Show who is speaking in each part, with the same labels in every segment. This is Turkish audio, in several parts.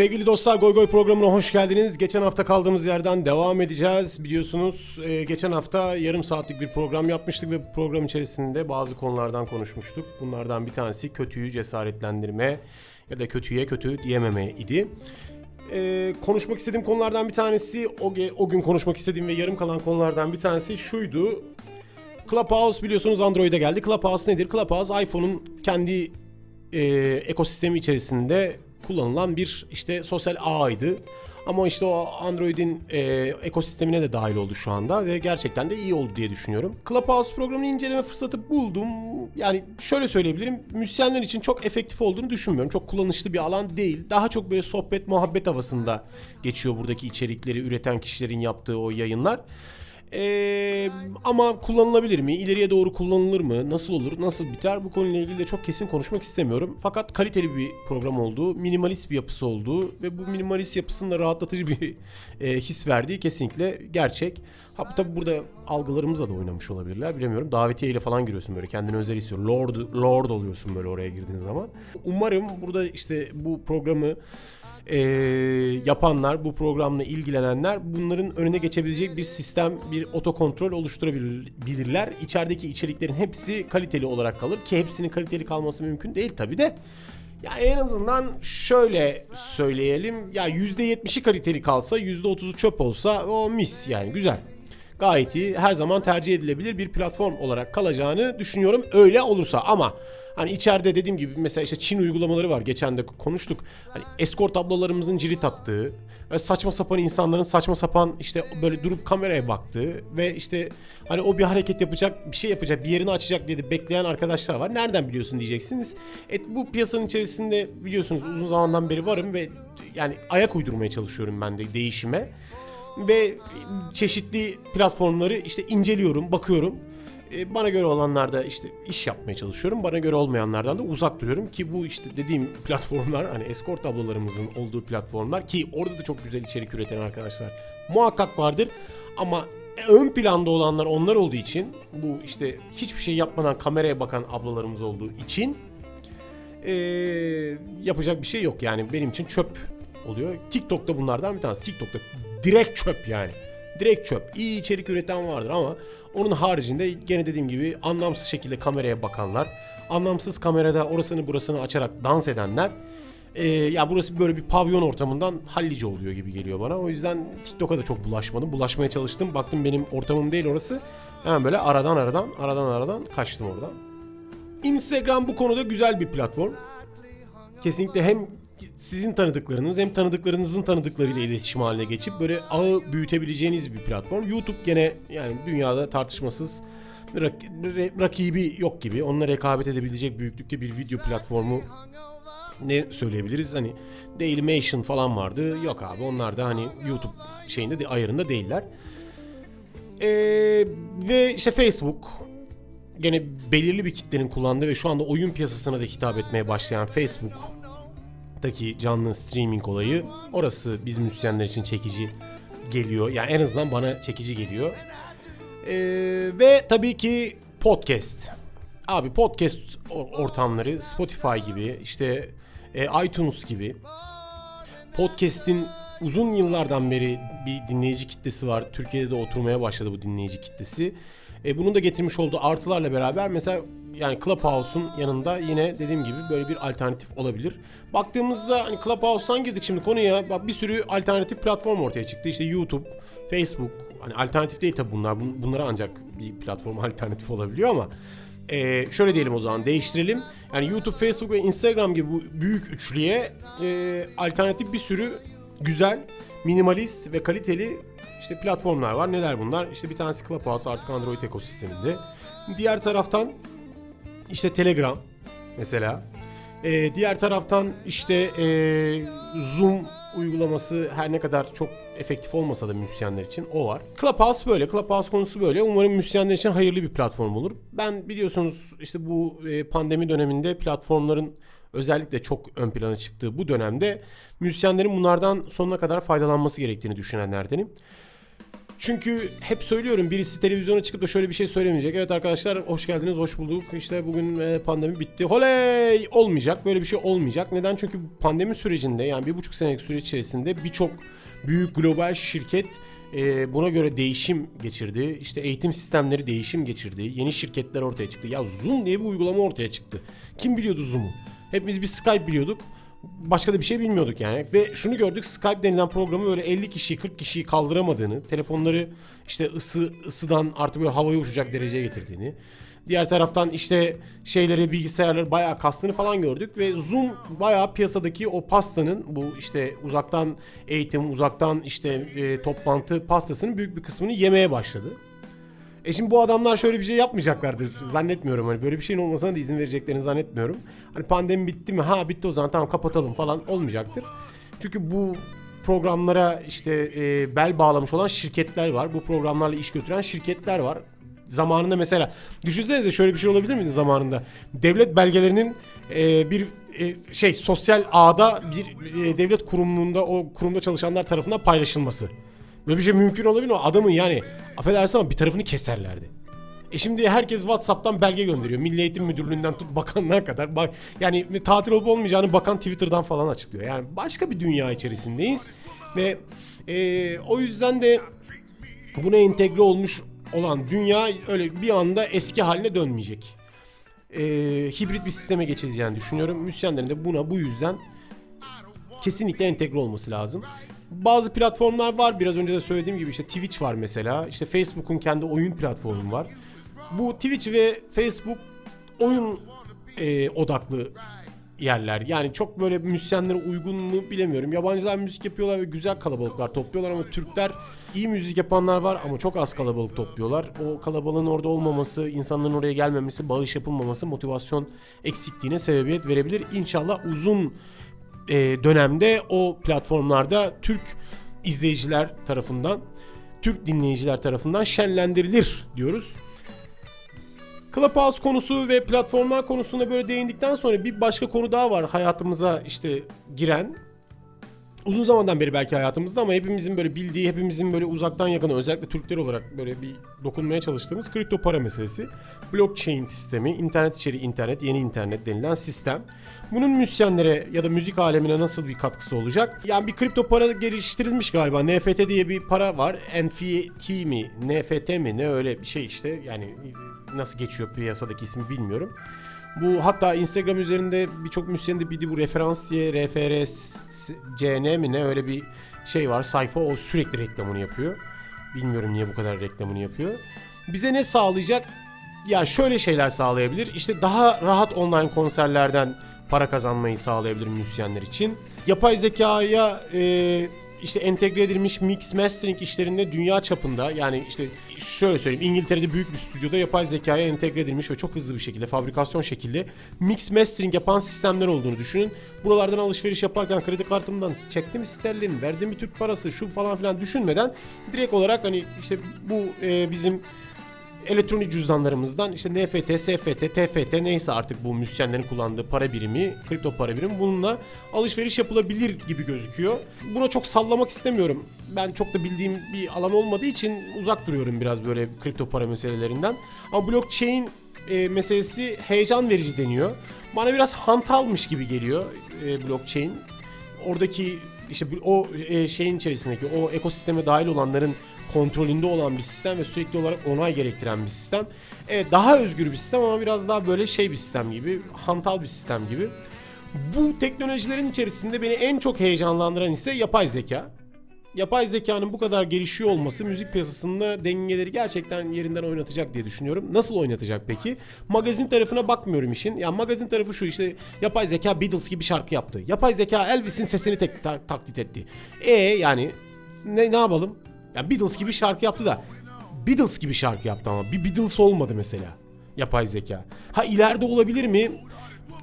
Speaker 1: Sevgili dostlar Goy Goy programına hoş geldiniz. Geçen hafta kaldığımız yerden devam edeceğiz. Biliyorsunuz e, geçen hafta yarım saatlik bir program yapmıştık ve bu program içerisinde bazı konulardan konuşmuştuk. Bunlardan bir tanesi kötüyü cesaretlendirme ya da kötüye kötü diyememe idi. E, konuşmak istediğim konulardan bir tanesi o, o gün konuşmak istediğim ve yarım kalan konulardan bir tanesi şuydu. Clubhouse biliyorsunuz Android'e geldi. Clubhouse nedir? Clubhouse iPhone'un kendi e, ekosistemi içerisinde kullanılan bir işte sosyal ağydı. Ama işte o Android'in e, ekosistemine de dahil oldu şu anda ve gerçekten de iyi oldu diye düşünüyorum. Clubhouse programını inceleme fırsatı buldum. Yani şöyle söyleyebilirim. Müzisyenler için çok efektif olduğunu düşünmüyorum. Çok kullanışlı bir alan değil. Daha çok böyle sohbet muhabbet havasında geçiyor buradaki içerikleri üreten kişilerin yaptığı o yayınlar. Ee, ama kullanılabilir mi? İleriye doğru kullanılır mı? Nasıl olur? Nasıl biter? Bu konuyla ilgili de çok kesin konuşmak istemiyorum. Fakat kaliteli bir program olduğu, minimalist bir yapısı olduğu ve bu minimalist yapısında rahatlatıcı bir e, his verdiği kesinlikle gerçek. Ha bu tabi burada algılarımızla da oynamış olabilirler. Bilemiyorum. Davetiye ile falan giriyorsun böyle. Kendini özel hissediyorsun. Lord, Lord oluyorsun böyle oraya girdiğin zaman. Umarım burada işte bu programı e, yapanlar, bu programla ilgilenenler bunların önüne geçebilecek bir sistem, bir otokontrol oluşturabilirler. İçerideki içeriklerin hepsi kaliteli olarak kalır ki hepsinin kaliteli kalması mümkün değil tabi de. Ya en azından şöyle söyleyelim. Ya %70'i kaliteli kalsa, %30'u çöp olsa o mis yani güzel. Gayet iyi. Her zaman tercih edilebilir bir platform olarak kalacağını düşünüyorum. Öyle olursa ama Hani içeride dediğim gibi mesela işte Çin uygulamaları var. Geçen de konuştuk. Hani eskort ablalarımızın cirit attığı ve saçma sapan insanların saçma sapan işte böyle durup kameraya baktığı ve işte hani o bir hareket yapacak, bir şey yapacak, bir yerini açacak diye bekleyen arkadaşlar var. Nereden biliyorsun diyeceksiniz. Et bu piyasanın içerisinde biliyorsunuz uzun zamandan beri varım ve yani ayak uydurmaya çalışıyorum ben de değişime ve çeşitli platformları işte inceliyorum, bakıyorum. E, bana göre olanlarda işte iş yapmaya çalışıyorum. Bana göre olmayanlardan da uzak duruyorum ki bu işte dediğim platformlar hani escort ablalarımızın olduğu platformlar ki orada da çok güzel içerik üreten arkadaşlar muhakkak vardır. Ama ön planda olanlar onlar olduğu için bu işte hiçbir şey yapmadan kameraya bakan ablalarımız olduğu için e, yapacak bir şey yok yani benim için çöp oluyor. TikTok'ta bunlardan bir tanesi. TikTok'ta direkt çöp yani. Direkt çöp. İyi içerik üreten vardır ama onun haricinde gene dediğim gibi anlamsız şekilde kameraya bakanlar, anlamsız kamerada orasını burasını açarak dans edenler e, ya burası böyle bir pavyon ortamından hallice oluyor gibi geliyor bana. O yüzden TikTok'a da çok bulaşmadım. Bulaşmaya çalıştım. Baktım benim ortamım değil orası. Hemen böyle aradan aradan aradan aradan kaçtım oradan. Instagram bu konuda güzel bir platform. Kesinlikle hem sizin tanıdıklarınız hem tanıdıklarınızın tanıdıklarıyla iletişim haline geçip böyle ağı büyütebileceğiniz bir platform. YouTube gene yani dünyada tartışmasız rakibi yok gibi. Onunla rekabet edebilecek büyüklükte bir video platformu ne söyleyebiliriz? Hani Dailymotion falan vardı. Yok abi onlar da hani YouTube şeyinde de ayarında değiller. Ee, ve işte Facebook gene belirli bir kitlenin kullandığı ve şu anda oyun piyasasına da hitap etmeye başlayan Facebook Taki canlı streaming olayı orası biz müzisyenler için çekici geliyor. Yani en azından bana çekici geliyor. Ee, ve tabii ki podcast. Abi podcast or- ortamları Spotify gibi işte e, iTunes gibi podcast'in uzun yıllardan beri bir dinleyici kitlesi var. Türkiye'de de oturmaya başladı bu dinleyici kitlesi. E, bunun da getirmiş olduğu artılarla beraber mesela yani Clubhouse'un yanında yine dediğim gibi böyle bir alternatif olabilir. Baktığımızda hani Clubhouse'dan girdik şimdi konuya. Bak bir sürü alternatif platform ortaya çıktı. İşte YouTube, Facebook. Hani alternatif değil tabii bunlar. Bun- Bunlara ancak bir platform alternatif olabiliyor ama e, şöyle diyelim o zaman değiştirelim. Yani YouTube, Facebook ve Instagram gibi bu büyük üçlüye e, alternatif bir sürü güzel, minimalist ve kaliteli işte platformlar var. Neler bunlar? İşte bir tanesi Clubhouse artık Android ekosisteminde. Diğer taraftan işte Telegram mesela. Ee, diğer taraftan işte ee, Zoom uygulaması her ne kadar çok efektif olmasa da müzisyenler için o var. Clubhouse böyle. Clubhouse konusu böyle. Umarım müzisyenler için hayırlı bir platform olur. Ben biliyorsunuz işte bu e, pandemi döneminde platformların özellikle çok ön plana çıktığı bu dönemde müzisyenlerin bunlardan sonuna kadar faydalanması gerektiğini düşünenlerdenim. Çünkü hep söylüyorum birisi televizyona çıkıp da şöyle bir şey söylemeyecek. Evet arkadaşlar hoş geldiniz, hoş bulduk. İşte bugün e, pandemi bitti. Holey! Olmayacak. Böyle bir şey olmayacak. Neden? Çünkü pandemi sürecinde yani bir buçuk senelik süreç içerisinde birçok büyük global şirket e, buna göre değişim geçirdi. İşte eğitim sistemleri değişim geçirdi. Yeni şirketler ortaya çıktı. Ya Zoom diye bir uygulama ortaya çıktı. Kim biliyordu Zoom'u? Hepimiz bir Skype biliyorduk. Başka da bir şey bilmiyorduk yani. Ve şunu gördük Skype denilen programı böyle 50 kişiyi 40 kişiyi kaldıramadığını, telefonları işte ısı ısıdan artık böyle havaya uçacak dereceye getirdiğini. Diğer taraftan işte şeyleri bilgisayarları bayağı kastığını falan gördük ve Zoom bayağı piyasadaki o pastanın bu işte uzaktan eğitim, uzaktan işte e, toplantı pastasının büyük bir kısmını yemeye başladı. E şimdi bu adamlar şöyle bir şey yapmayacaklardır zannetmiyorum. Hani böyle bir şeyin olmasına da izin vereceklerini zannetmiyorum. Hani pandemi bitti mi? Ha bitti o zaman tamam kapatalım falan olmayacaktır. Çünkü bu programlara işte e, bel bağlamış olan şirketler var. Bu programlarla iş götüren şirketler var. Zamanında mesela düşünsenize şöyle bir şey olabilir miydi zamanında? Devlet belgelerinin e, bir e, şey sosyal ağda bir e, devlet kurumunda o kurumda çalışanlar tarafından paylaşılması. Böyle bir şey mümkün olabilir mi? Adamın yani affedersin ama bir tarafını keserlerdi. E şimdi herkes WhatsApp'tan belge gönderiyor. Milli Eğitim Müdürlüğü'nden tut bakanlığa kadar. Bak yani tatil olup olmayacağını bakan Twitter'dan falan açıklıyor. Yani başka bir dünya içerisindeyiz. Ve e, o yüzden de buna entegre olmuş olan dünya öyle bir anda eski haline dönmeyecek. E, hibrit bir sisteme geçileceğini düşünüyorum. Müzisyenlerin de buna bu yüzden kesinlikle entegre olması lazım. Bazı platformlar var. Biraz önce de söylediğim gibi işte Twitch var mesela. İşte Facebook'un kendi oyun platformu var. Bu Twitch ve Facebook oyun e, odaklı yerler. Yani çok böyle müzisyenlere uygun mu bilemiyorum. Yabancılar müzik yapıyorlar ve güzel kalabalıklar topluyorlar ama Türkler iyi müzik yapanlar var ama çok az kalabalık topluyorlar. O kalabalığın orada olmaması, insanların oraya gelmemesi, bağış yapılmaması motivasyon eksikliğine sebebiyet verebilir. İnşallah uzun e, dönemde o platformlarda Türk izleyiciler tarafından, Türk dinleyiciler tarafından şenlendirilir diyoruz. Clubhouse konusu ve platformlar konusunda böyle değindikten sonra bir başka konu daha var hayatımıza işte giren. Uzun zamandan beri belki hayatımızda ama hepimizin böyle bildiği, hepimizin böyle uzaktan yakın özellikle Türkler olarak böyle bir dokunmaya çalıştığımız kripto para meselesi. Blockchain sistemi, internet içeri internet, yeni internet denilen sistem. Bunun müzisyenlere ya da müzik alemine nasıl bir katkısı olacak? Yani bir kripto para geliştirilmiş galiba. NFT diye bir para var. NFT mi, NFT mi ne öyle bir şey işte. Yani nasıl geçiyor piyasadaki ismi bilmiyorum. Bu hatta Instagram üzerinde birçok müzisyenin de bildiği bu referans diye RFRSCN mi ne öyle bir şey var sayfa o sürekli reklamını yapıyor. Bilmiyorum niye bu kadar reklamını yapıyor. Bize ne sağlayacak? Yani şöyle şeyler sağlayabilir. İşte daha rahat online konserlerden para kazanmayı sağlayabilir müzisyenler için. Yapay zekaya e, işte entegre edilmiş mix mastering işlerinde dünya çapında yani işte şöyle söyleyeyim İngiltere'de büyük bir stüdyoda yapay zekaya entegre edilmiş ve çok hızlı bir şekilde fabrikasyon şekilde mix mastering yapan sistemler olduğunu düşünün. Buralardan alışveriş yaparken kredi kartımdan çektim sterlin, verdim bir Türk parası şu falan filan düşünmeden direkt olarak hani işte bu e, bizim elektronik cüzdanlarımızdan işte NFT, SFT, TFT neyse artık bu müzisyenlerin kullandığı para birimi, kripto para birimi bununla alışveriş yapılabilir gibi gözüküyor. Buna çok sallamak istemiyorum. Ben çok da bildiğim bir alan olmadığı için uzak duruyorum biraz böyle kripto para meselelerinden. Ama blockchain e, meselesi heyecan verici deniyor. Bana biraz hantalmış gibi geliyor e, blockchain. Oradaki işte o e, şeyin içerisindeki o ekosisteme dahil olanların kontrolünde olan bir sistem ve sürekli olarak onay gerektiren bir sistem. Evet daha özgür bir sistem ama biraz daha böyle şey bir sistem gibi, hantal bir sistem gibi. Bu teknolojilerin içerisinde beni en çok heyecanlandıran ise yapay zeka. Yapay zekanın bu kadar gelişiyor olması müzik piyasasında dengeleri gerçekten yerinden oynatacak diye düşünüyorum. Nasıl oynatacak peki? Magazin tarafına bakmıyorum işin. Ya yani magazin tarafı şu işte yapay zeka Beatles gibi şarkı yaptı. Yapay zeka Elvis'in sesini tek ta- taklit etti. E yani ne ne yapalım? Yani Beatles gibi şarkı yaptı da Beatles gibi şarkı yaptı ama bir Beatles olmadı mesela yapay zeka. Ha ileride olabilir mi?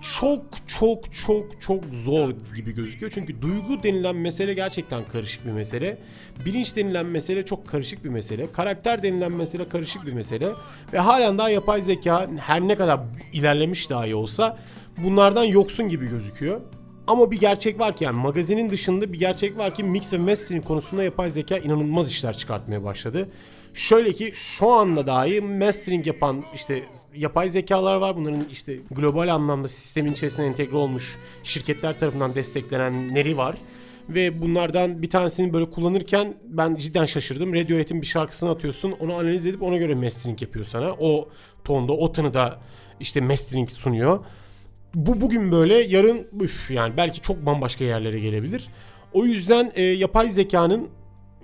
Speaker 1: Çok çok çok çok zor gibi gözüküyor. Çünkü duygu denilen mesele gerçekten karışık bir mesele. Bilinç denilen mesele çok karışık bir mesele. Karakter denilen mesele karışık bir mesele. Ve halen daha yapay zeka her ne kadar ilerlemiş dahi olsa bunlardan yoksun gibi gözüküyor. Ama bir gerçek var ki yani magazinin dışında bir gerçek var ki mix ve mastering konusunda yapay zeka inanılmaz işler çıkartmaya başladı. Şöyle ki şu anda dahi mastering yapan işte yapay zekalar var. Bunların işte global anlamda sistemin içerisine entegre olmuş şirketler tarafından desteklenenleri var. Ve bunlardan bir tanesini böyle kullanırken ben cidden şaşırdım. Radiohead'in bir şarkısını atıyorsun. Onu analiz edip ona göre mastering yapıyor sana. O tonda, o tınıda işte mastering sunuyor. Bu bugün böyle, yarın üf yani belki çok bambaşka yerlere gelebilir. O yüzden e, yapay zekanın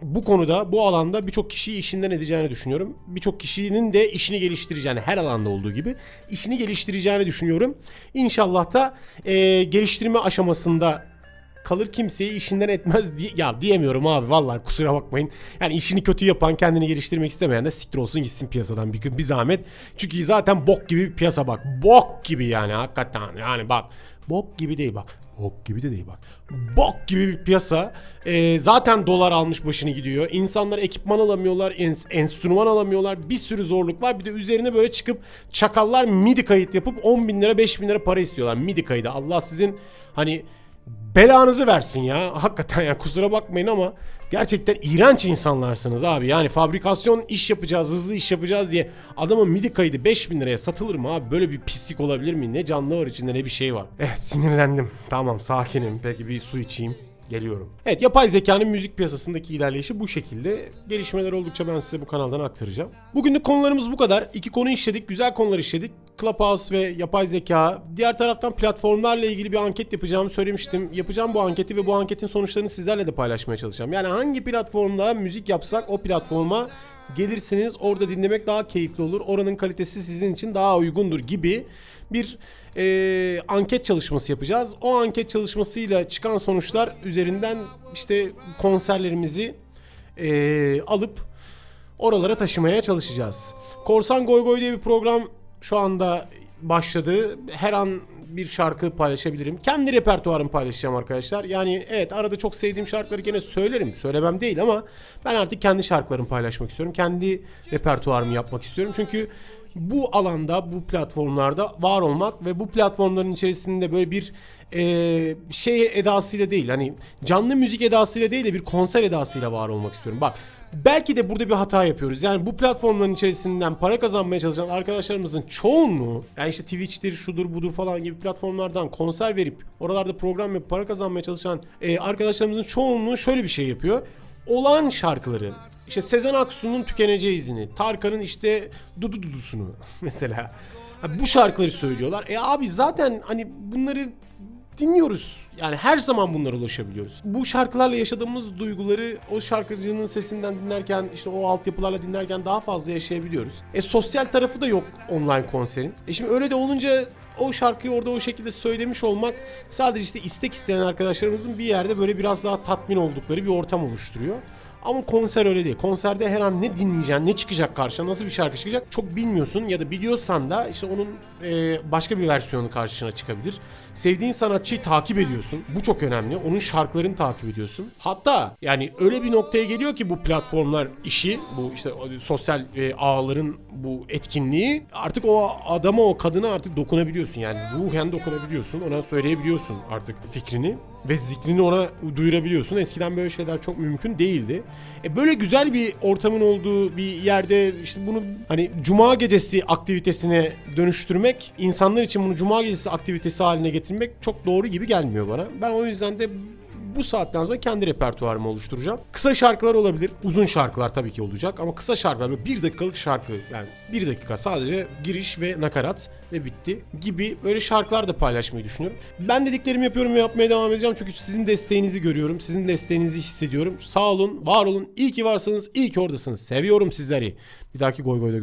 Speaker 1: bu konuda, bu alanda birçok kişiyi işinden edeceğini düşünüyorum. Birçok kişinin de işini geliştireceğini, her alanda olduğu gibi işini geliştireceğini düşünüyorum. İnşallah da e, geliştirme aşamasında kalır kimseyi işinden etmez diye ya diyemiyorum abi vallahi kusura bakmayın. Yani işini kötü yapan kendini geliştirmek istemeyen de siktir olsun gitsin piyasadan bir, bir zahmet. Çünkü zaten bok gibi bir piyasa bak. Bok gibi yani hakikaten yani bak. Bok gibi değil bak. Bok gibi de değil bak. Bok gibi bir piyasa. Ee, zaten dolar almış başını gidiyor. İnsanlar ekipman alamıyorlar, ens- enstrüman alamıyorlar. Bir sürü zorluk var. Bir de üzerine böyle çıkıp çakallar midi kayıt yapıp 10 bin lira 5 bin lira para istiyorlar. Midi kaydı. Allah sizin hani belanızı versin ya. Hakikaten ya kusura bakmayın ama gerçekten iğrenç insanlarsınız abi. Yani fabrikasyon iş yapacağız, hızlı iş yapacağız diye adamın midi kaydı 5000 liraya satılır mı abi? Böyle bir pislik olabilir mi? Ne canlı var içinde ne bir şey var. Evet sinirlendim. Tamam sakinim. Peki bir su içeyim. Geliyorum. Evet yapay zekanın müzik piyasasındaki ilerleyişi bu şekilde. Gelişmeler oldukça ben size bu kanaldan aktaracağım. Bugünlük konularımız bu kadar. İki konu işledik. Güzel konular işledik. Clubhouse ve yapay zeka. Diğer taraftan platformlarla ilgili bir anket yapacağımı söylemiştim. Yapacağım bu anketi ve bu anketin sonuçlarını sizlerle de paylaşmaya çalışacağım. Yani hangi platformda müzik yapsak o platforma gelirsiniz. Orada dinlemek daha keyifli olur. Oranın kalitesi sizin için daha uygundur gibi bir e, anket çalışması yapacağız. O anket çalışmasıyla çıkan sonuçlar üzerinden işte konserlerimizi e, alıp oralara taşımaya çalışacağız. Korsan Goy Goy diye bir program şu anda başladı. Her an bir şarkı paylaşabilirim. Kendi repertuarımı paylaşacağım arkadaşlar. Yani evet arada çok sevdiğim şarkıları gene söylerim. Söylemem değil ama ben artık kendi şarkılarımı paylaşmak istiyorum. Kendi repertuarımı yapmak istiyorum. Çünkü bu alanda, bu platformlarda var olmak ve bu platformların içerisinde böyle bir e, şey edasıyla değil hani canlı müzik edasıyla değil de bir konser edasıyla var olmak istiyorum. Bak belki de burada bir hata yapıyoruz. Yani bu platformların içerisinden para kazanmaya çalışan arkadaşlarımızın çoğunluğu yani işte Twitch'tir, şudur budur falan gibi platformlardan konser verip oralarda program yapıp para kazanmaya çalışan e, arkadaşlarımızın çoğunluğu şöyle bir şey yapıyor. Olan şarkıları işte Sezen Aksu'nun tükeneceği izini, Tarkan'ın işte Dudu Dudusunu mesela. Bu şarkıları söylüyorlar. E abi zaten hani bunları dinliyoruz. Yani her zaman bunlara ulaşabiliyoruz. Bu şarkılarla yaşadığımız duyguları o şarkıcının sesinden dinlerken işte o altyapılarla dinlerken daha fazla yaşayabiliyoruz. E sosyal tarafı da yok online konserin. E şimdi öyle de olunca o şarkıyı orada o şekilde söylemiş olmak sadece işte istek isteyen arkadaşlarımızın bir yerde böyle biraz daha tatmin oldukları bir ortam oluşturuyor. Ama konser öyle değil. Konserde her an ne dinleyeceksin, ne çıkacak karşına, nasıl bir şarkı çıkacak çok bilmiyorsun. Ya da biliyorsan da işte onun e, başka bir versiyonu karşına çıkabilir. Sevdiğin sanatçıyı takip ediyorsun. Bu çok önemli. Onun şarkılarını takip ediyorsun. Hatta yani öyle bir noktaya geliyor ki bu platformlar işi, bu işte sosyal e, ağların bu etkinliği artık o adama o kadına artık dokunabiliyorsun. Yani ruhen dokunabiliyorsun. Ona söyleyebiliyorsun artık fikrini ve zikrini ona duyurabiliyorsun. Eskiden böyle şeyler çok mümkün değildi. E böyle güzel bir ortamın olduğu bir yerde işte bunu hani cuma gecesi aktivitesine dönüştürmek, insanlar için bunu cuma gecesi aktivitesi haline getirmek çok doğru gibi gelmiyor bana. Ben o yüzden de bu saatten sonra kendi repertuarımı oluşturacağım. Kısa şarkılar olabilir. Uzun şarkılar tabii ki olacak ama kısa şarkılar böyle bir dakikalık şarkı yani bir dakika sadece giriş ve nakarat ve bitti gibi böyle şarkılar da paylaşmayı düşünüyorum. Ben dediklerimi yapıyorum ve yapmaya devam edeceğim çünkü sizin desteğinizi görüyorum. Sizin desteğinizi hissediyorum. Sağ olun, var olun. İyi ki varsınız, iyi ki oradasınız. Seviyorum sizleri. Bir dahaki goy goyda